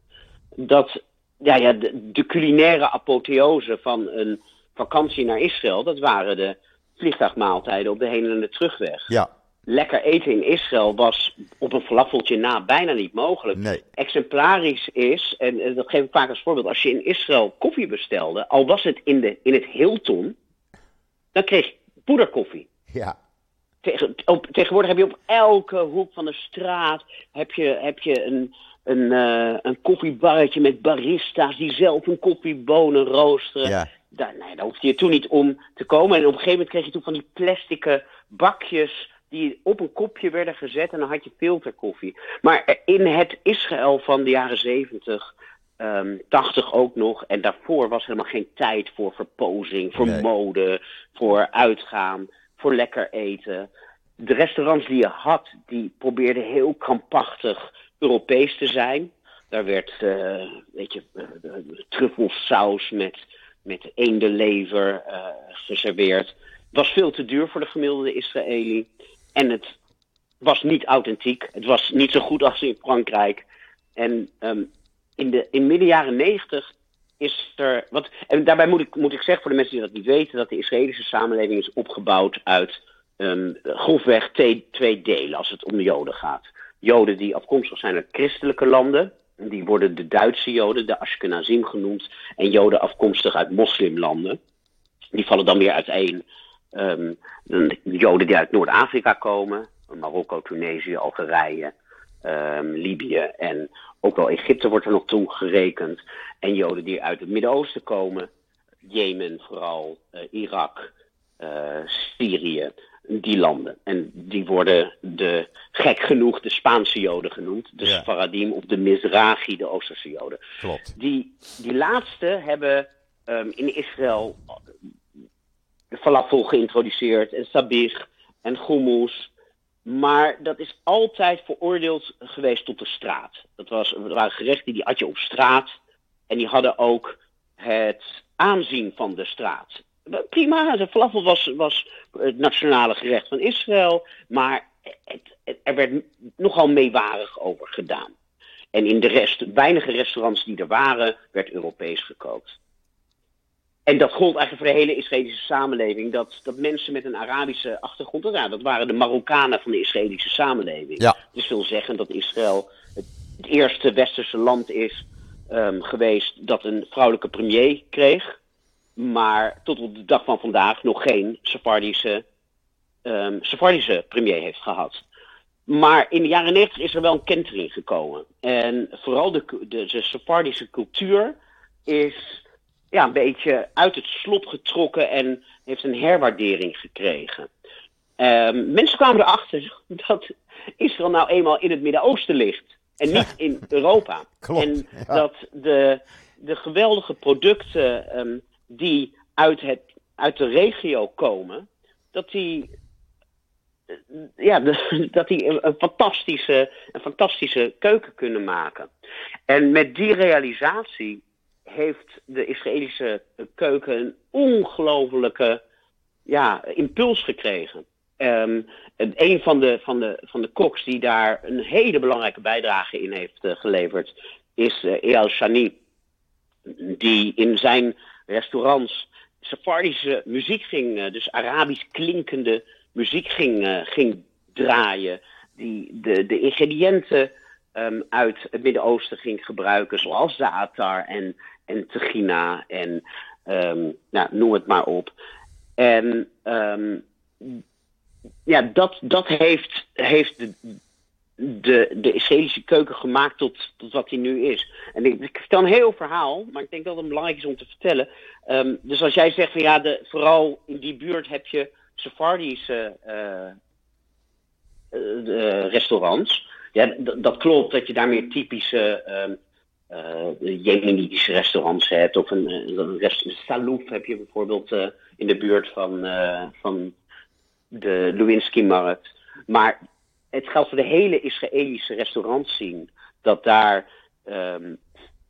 dat ja, ja, de, de culinaire apotheose van een vakantie naar Israël, dat waren de vliegtuigmaaltijden op de heen- en de terugweg. Ja, Lekker eten in Israël was op een falafeltje na bijna niet mogelijk. nee. Exemplarisch is, en dat geef ik vaak als voorbeeld, als je in Israël koffie bestelde, al was het in, de, in het Hilton, dan kreeg je poederkoffie. Ja, Tegen, op, tegenwoordig heb je op elke hoek van de straat heb je, heb je een, een, eh, een koffiebarretje met barista's die zelf een koffiebonen roosteren. ja. Daar, nee, daar hoefde je toen niet om te komen. En op een gegeven moment kreeg je toen van die plastic bakjes die op een kopje werden gezet en dan had je filterkoffie. Maar in het Israël van de jaren 70, ehm 80 ook nog, en daarvoor was helemaal geen tijd voor verpozing, voor Nee. mode, voor uitgaan, voor lekker eten. De restaurants die je had, die probeerden heel krampachtig Europees te zijn. Daar werd, eh, weet je, eh, eh, truffelsaus met, met eendenlever eh, geserveerd. Was veel te duur voor de gemiddelde Israëli. En het was niet authentiek. Het was niet zo goed als in Frankrijk. En ehm, in, de, in midden jaren negentig is er. Wat, en daarbij moet ik, moet ik zeggen voor de mensen die dat niet weten, dat de Israëlische samenleving is opgebouwd uit ehm grofweg twee, twee delen als het om de Joden gaat. Joden die afkomstig zijn uit christelijke landen. Die worden de Duitse Joden, de Ashkenazim genoemd. En Joden afkomstig uit moslimlanden. Die vallen dan weer uiteen. Ehm, de Joden die uit Noord-Afrika komen. Marokko, Tunesië, Algerije, ehm, Libië en ook wel Egypte wordt er nog toe gerekend. En Joden die uit het Midden-Oosten komen. Jemen vooral, eh, Irak, eh, Syrië, die landen. En die worden de, gek genoeg de Spaanse Joden genoemd. De Ja. Sfaradim of de Mizrahi, de Oosterse Joden. Klopt. Die, die laatste hebben ehm, in Israël de falafel geïntroduceerd en sabich en hummus. Maar dat is altijd veroordeeld geweest tot de straat. Dat, was, waren gerechten die had je op straat. En die hadden ook het aanzien van de straat. Prima, de falafel was, was het nationale gerecht van Israël. Maar het- er werd nogal meewarig over gedaan. En in de rest, weinige restaurants die er waren, werd Europees gekookt. En dat gold eigenlijk voor de hele Israëlische samenleving. Dat, dat mensen met een Arabische achtergrond, ja, dat waren de Marokkanen van de Israëlische samenleving. Ja. Is veel zeggen dat Israël het, het eerste westerse land is um, geweest dat een vrouwelijke premier kreeg. Maar tot op de dag van vandaag nog geen Sephardische, um, Sephardische premier heeft gehad. Maar in de jaren 90 is er wel een kentering gekomen. En vooral de, de, de Sephardische cultuur is ja, een beetje uit het slop getrokken en heeft een herwaardering gekregen. Um, mensen kwamen erachter dat Israël nou eenmaal in het Midden-Oosten ligt en niet in Europa. Klopt, en ja. dat de, de geweldige producten um, die uit, het, uit de regio komen, dat die, ja, de, dat die een, een, fantastische, een fantastische keuken kunnen maken. En met die realisatie heeft de Israëlische keuken een ongelofelijke ja, impuls gekregen. Um, een van de, van, de, van de koks die daar een hele belangrijke bijdrage in heeft uh, geleverd, is uh, Eyal Shani. Die in zijn restaurants Sephardische muziek ging, uh, dus Arabisch klinkende muziek ging, ging draaien. Die de, de ingrediënten um, uit het Midden-Oosten ging gebruiken, zoals zaatar en, en tegina en um, nou, noem het maar op. En um, ja, dat, dat heeft, heeft de, de, de Israëlische keuken gemaakt tot, tot wat hij nu is. En ik, ik vertel een heel verhaal, maar ik denk dat het belangrijk is om te vertellen. Um, dus als jij zegt van ja, de, vooral in die buurt heb je Sephardische uh, uh, restaurants. Ja, dat klopt dat je daar meer typische uh, Jemenitische restaurants hebt. Of een, een Salouf heb je bijvoorbeeld uh, in de buurt van, uh, van de Lewinsky-markt. Maar het geldt voor de hele Israëlische restaurantscene. Dat daar um,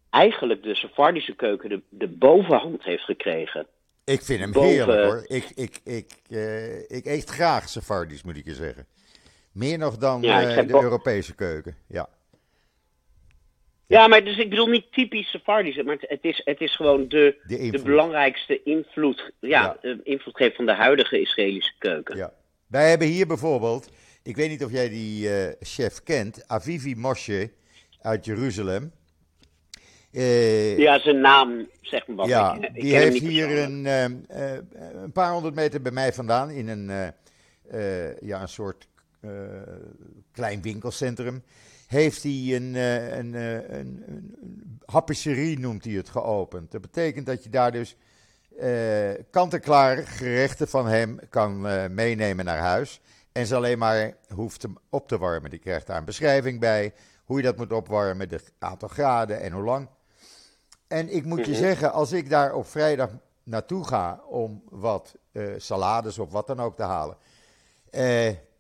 eigenlijk de Sephardische keuken de, de bovenhand heeft gekregen. Ik vind hem Boven... heerlijk hoor. Ik, ik, ik, uh, ik eet graag Sephardisch, moet ik je zeggen. Meer nog dan ja, uh, de Europese keuken. Ja. Ja, maar dus ik bedoel niet typisch Sephardisch, maar het is, het is gewoon de, de, de belangrijkste invloed, ja, ja. invloedgever van de huidige Israëlische keuken. Ja. Wij hebben hier bijvoorbeeld, ik weet niet of jij die uh, chef kent, Avivi Moshe uit Jeruzalem. Uh, ja, zijn naam zegt me wat. Ja, ik, ik die heeft hier een, uh, een paar honderd meter bij mij vandaan in een, ja, een soort klein winkelcentrum heeft hij een, een, een, een, een hapisserie, noemt hij het, geopend. Dat betekent dat je daar dus uh, kant-en-klaar gerechten van hem kan uh, meenemen naar huis. En ze alleen maar hoeft hem op te warmen. Die krijgt daar een beschrijving bij. Hoe je dat moet opwarmen, het aantal graden en hoe lang. En ik moet je Mhm. zeggen, als ik daar op vrijdag naartoe ga om wat uh, salades of wat dan ook te halen.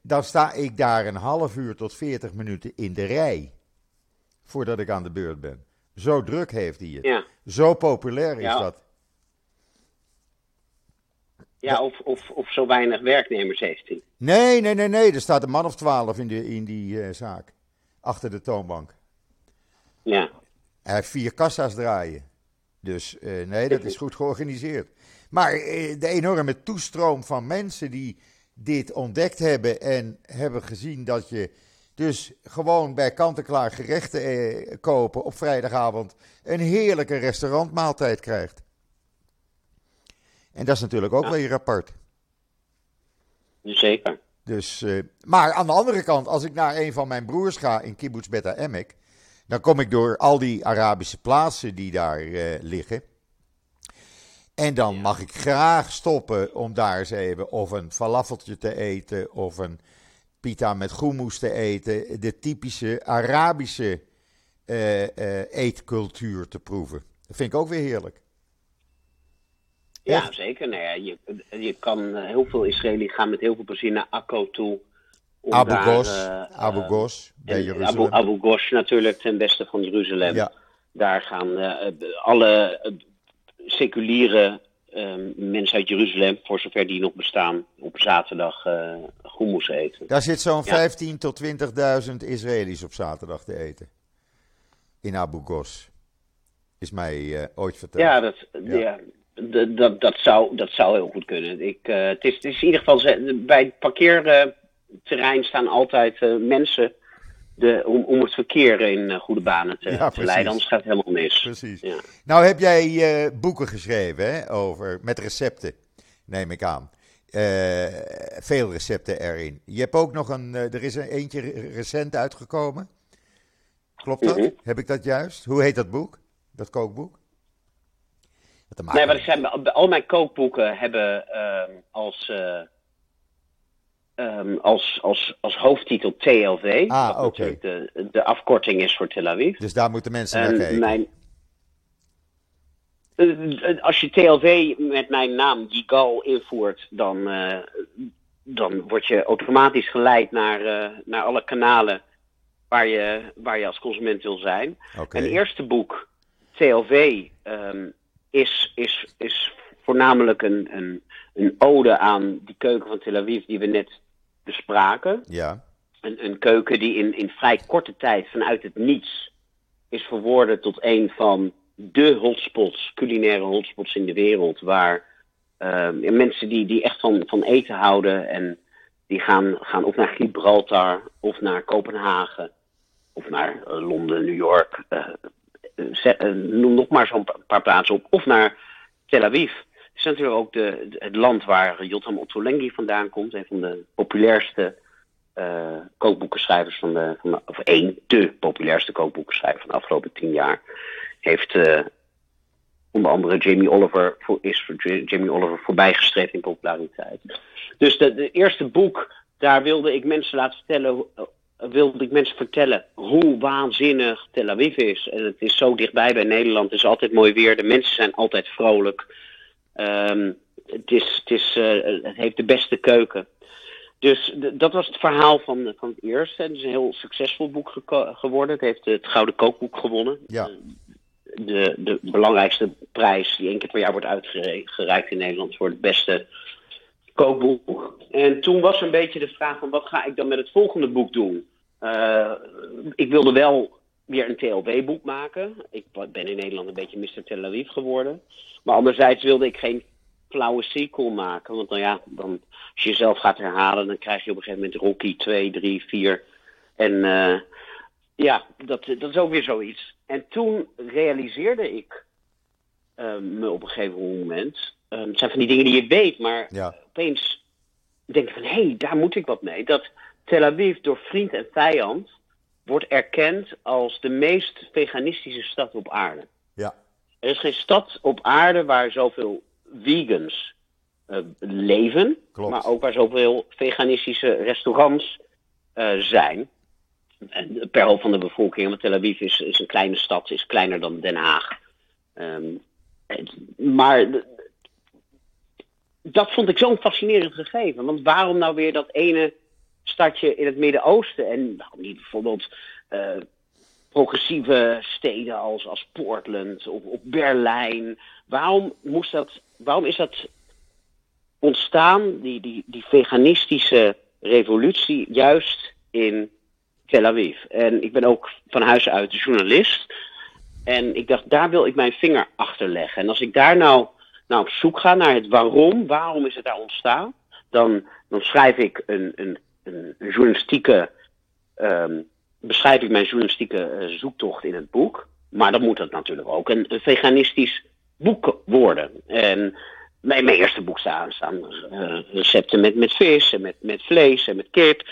Dan sta ik daar een half uur tot 40 minuten in de rij. Voordat ik aan de beurt ben. Zo druk heeft hij het. Ja, Zo populair is Ja. dat. ja of, of, of zo weinig werknemers heeft hij. Nee, nee, nee, nee. Er staat een man of twaalf in, de, in die eh, zaak. Achter de toonbank. Ja. Hij heeft vier kassa's draaien. Dus eh, nee, dat is goed georganiseerd. Maar eh, de enorme toestroom van mensen die dit ontdekt hebben en hebben gezien dat je dus gewoon bij kant-en-klaar gerechten eh, kopen op vrijdagavond een heerlijke restaurantmaaltijd krijgt. En dat is natuurlijk ook Ja. weer apart. Zeker. Dus, eh, maar aan de andere kant, als ik naar een van mijn broers ga in Kibbutz Beta Emek, dan kom ik door al die Arabische plaatsen die daar eh, liggen. En dan Ja. mag ik graag stoppen om daar eens even of een falafeltje te eten of een pita met groenmoes te eten. De typische Arabische eh, eh, eetcultuur te proeven. Dat vind ik ook weer heerlijk. Ja, Echt? zeker. Nou ja, je, je kan eh, heel veel Israëli gaan met heel veel plezier naar Akko toe. om Abu eh, Abu Gos bij Jeruzalem. Abu, Abu Ghosh natuurlijk, ten westen van Jeruzalem. Ja. Daar gaan alle seculiere eh, mensen uit Jeruzalem, voor zover die nog bestaan, op zaterdag eh hummus eten. Daar zit zo'n Ja. 15.000 tot 20.000 Israëli's op zaterdag te eten. in Abu Ghos. Is mij eh, ooit verteld. Ja, dat, ja. dat, dat, zou, dat zou heel goed kunnen. Ik, uh, het, is, het is in ieder geval, bij het parkeerterrein staan altijd uh, mensen de, om, om het verkeer in goede banen te, ja, te leiden, anders gaat het helemaal mis. Precies. Ja. Nou heb jij boeken geschreven hè, over, met recepten, neem ik aan. veel recepten erin. Je hebt ook nog een, er is er eentje recent uitgekomen. Klopt dat? Mhm. Heb ik dat juist? Hoe heet dat boek? Dat kookboek? nee, wat ik zei, al mijn kookboeken hebben ehm, als, um, als, als, als hoofdtitel TLV. Ah, oké. De, de afkorting is voor Tel Aviv. Dus daar moeten mensen naar kijken. Mijn, uh, als je TLV met mijn naam Gigal invoert, dan, uh, dan word je automatisch geleid naar, naar alle kanalen waar je, waar je als consument wil zijn. Okay. En het eerste boek TLV um, is, is, is voornamelijk een, een, een ode aan die keuken van Tel Aviv die we net bespraken. Ja. Een, een keuken die in, in vrij korte tijd vanuit het niets is verworden tot een van de hotspots, culinaire hotspots in de wereld. Waar uh, mensen die, die echt van, van eten houden en die gaan, gaan of naar Gibraltar of naar Kopenhagen of naar uh, Londen, New York, uh, eh, noem nog maar zo'n paar plaatsen op. Of naar Tel Aviv. Is natuurlijk ook de, het land waar Jotam Ottolenghi vandaan komt. Een van de populairste uh, kookboekenschrijvers van de, Of één, de populairste kookboekenschrijver van de afgelopen tien jaar. Heeft uh, onder andere Jamie Oliver, is voor Jamie Oliver voorbijgestreefd in populariteit. Dus de, de eerste boek, daar wilde ik mensen laten vertellen wilde ik mensen vertellen hoe waanzinnig Tel Aviv is. En het is zo dichtbij bij Nederland. Het is altijd mooi weer. De mensen zijn altijd vrolijk. Um, het, is, het, is, uh, het heeft de beste keuken. Dus dat was het verhaal van, van het eerste. Het is een heel succesvol boek geworden. Het heeft het Gouden Kookboek gewonnen. Ja. De, de belangrijkste prijs die één keer per jaar wordt uitgereikt in Nederland voor het beste kookboek. En toen was een beetje de vraag van wat ga ik dan met het volgende boek doen? Uh, ik wilde wel weer een TLW-boek maken. Ik ben in Nederland een beetje Mr. Tel Aviv geworden. Maar anderzijds wilde ik geen flauwe sequel maken. Want dan ja, dan, als je jezelf gaat herhalen, dan krijg je op een gegeven moment Rocky 2, 3, 4. En uh, ja, dat, dat is ook weer zoiets. En toen realiseerde ik uh, me op een gegeven moment. het zijn van die dingen die je weet, maar ja opeens denk van hé, hey, daar moet ik wat mee. Dat Tel Aviv door vriend en vijand wordt erkend als de meest veganistische stad op aarde. Ja. Er is geen stad op aarde waar zoveel vegans uh, leven, Klopt. maar ook waar zoveel veganistische restaurants uh, zijn. En per hoofd van de bevolking, want Tel Aviv is, is een kleine stad, is kleiner dan Den Haag. Um, maar dat vond ik zo'n fascinerend gegeven. Want waarom nou weer dat ene stadje in het Midden-Oosten en waarom niet bijvoorbeeld uh, progressieve steden als, als Portland of, of Berlijn? Waarom, moest dat, waarom is dat ontstaan, die, die, die veganistische revolutie, juist in Tel Aviv? En ik ben ook van huis uit journalist. En ik dacht, daar wil ik mijn vinger achter leggen. En als ik daar nou nou op zoek ga naar het waarom, waarom is het daar ontstaan, dan, dan schrijf ik een, een journalistieke, um, beschrijf ik mijn journalistieke uh, zoektocht in het boek. Maar dan moet het natuurlijk ook een, een veganistisch boek worden. En mijn, mijn eerste boek staan, staan uh, recepten met, met vis en met, met vlees en met kip.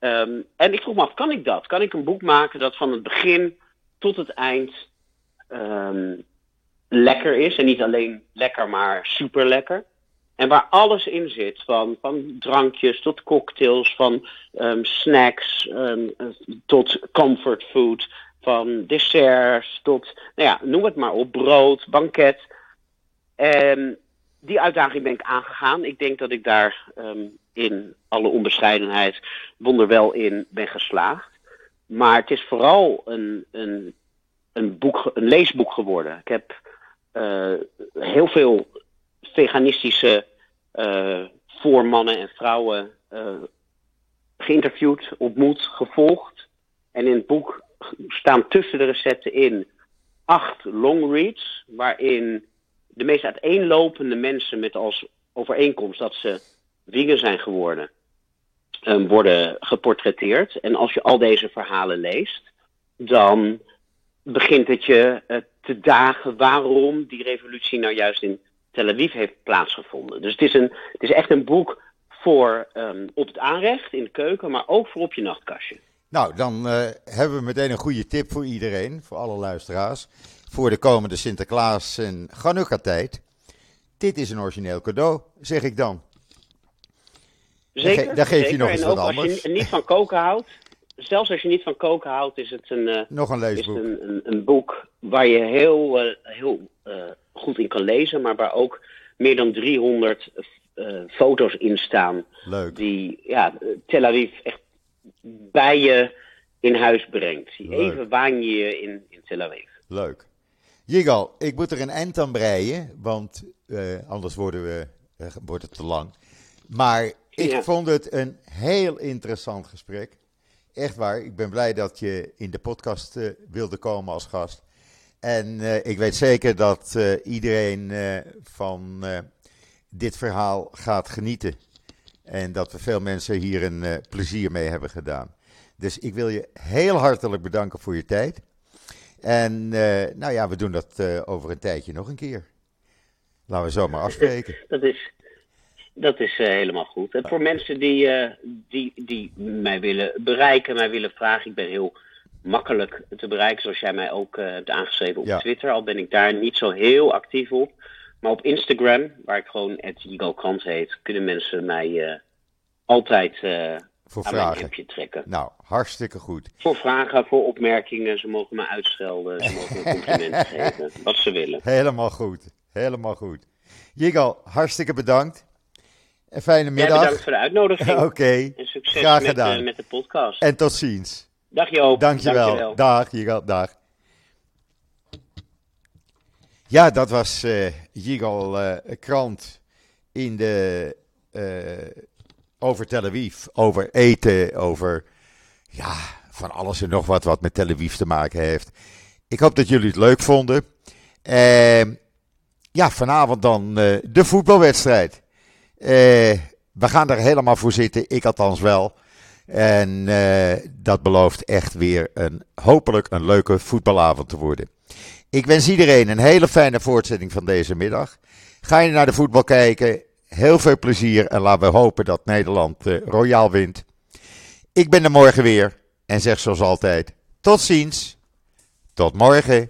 Um, en ik vroeg me af, kan ik dat? Kan ik een boek maken dat van het begin tot het eind um, lekker is. En niet alleen lekker, maar super lekker. En waar alles in zit, van, van drankjes tot cocktails, van um, snacks um, tot comfort food, van desserts tot, nou ja, noem het maar op, brood, banket. En die uitdaging ben ik aangegaan. Ik denk dat ik daar um, in alle onbescheidenheid wonderwel in ben geslaagd. Maar het is vooral een, een, een, boek, een leesboek geworden. Ik heb uh, heel veel veganistische uh, voormannen en vrouwen uh, geïnterviewd, ontmoet, gevolgd. En in het boek staan tussen de recepten in acht long reads, waarin de meest uiteenlopende mensen met als overeenkomst dat ze winger zijn geworden, um, worden geportretteerd. En als je al deze verhalen leest, dan begint het je uh, te dagen waarom die revolutie nou juist in Tel Aviv heeft plaatsgevonden. Dus het is, een, het is echt een boek voor um, op het aanrecht in de keuken, maar ook voor op je nachtkastje. Nou, dan uh, hebben we meteen een goede tip voor iedereen, voor alle luisteraars. Voor de komende Sinterklaas en Chanukka-tijd. Dit is een origineel cadeau, zeg ik dan. Zeker. Daar geef zeker. je nog eens en wat ook anders. Als je niet van koken houdt, zelfs als je niet van koken houdt, is het een, uh, nog een is leesboek. het een, een, een, boek waar je heel, uh, heel goed in kan lezen, maar waar ook meer dan 300 foto's in staan. Leuk. Die ja, Tel Aviv echt bij je in huis brengt. Die even waan je je in, in Tel Aviv. Leuk. Jigal, ik moet er een eind aan breien, want uh, anders worden we, uh, wordt het te lang. Maar ik Ja. vond het een heel interessant gesprek. Echt waar, ik ben blij dat je in de podcast wilde komen als gast. En ik weet zeker dat iedereen van dit verhaal gaat genieten. En dat we veel mensen hier een plezier mee hebben gedaan. Dus ik wil je heel hartelijk bedanken voor je tijd. En nou ja, we doen dat over een tijdje nog een keer. Laten we zomaar afspreken. dat is, dat is uh, helemaal goed. En voor mensen die, die, die mij willen bereiken, mij willen vragen, ik ben heel makkelijk te bereiken, zoals jij mij ook hebt aangeschreven op Ja. Twitter. Al ben ik daar niet zo heel actief op. Maar op Instagram, waar ik gewoon Jigo Krant heet, kunnen mensen mij altijd voor aan vragen. trekken. Nou, hartstikke goed. Voor vragen, voor opmerkingen. Ze mogen me uitschelden. Ze mogen me complimenten geven. Wat ze willen. Helemaal goed. Helemaal goed. Jigal, hartstikke bedankt. Een fijne Jij middag. bedankt voor de uitnodiging. Oké, En succes graag met, gedaan. eh, met de podcast. En tot ziens. Dag Joop. Dankjewel. Dankjewel. Dag, Jigal. Dag. Ja, dat was eh Jigal eh, Krant in de, eh, over Tel Aviv. Over eten, over ja, van alles en nog wat wat met Tel Aviv te maken heeft. Ik hoop dat jullie het leuk vonden. Eh, ja, vanavond dan de voetbalwedstrijd. We gaan er helemaal voor zitten, ik althans wel. En eh, dat belooft echt weer een, hopelijk een leuke voetbalavond te worden. Ik wens iedereen een hele fijne voortzetting van deze middag. Ga je naar de voetbal kijken, heel veel plezier en laten we hopen dat Nederland eh, royaal wint. Ik ben er morgen weer en zeg zoals altijd, tot ziens, tot morgen.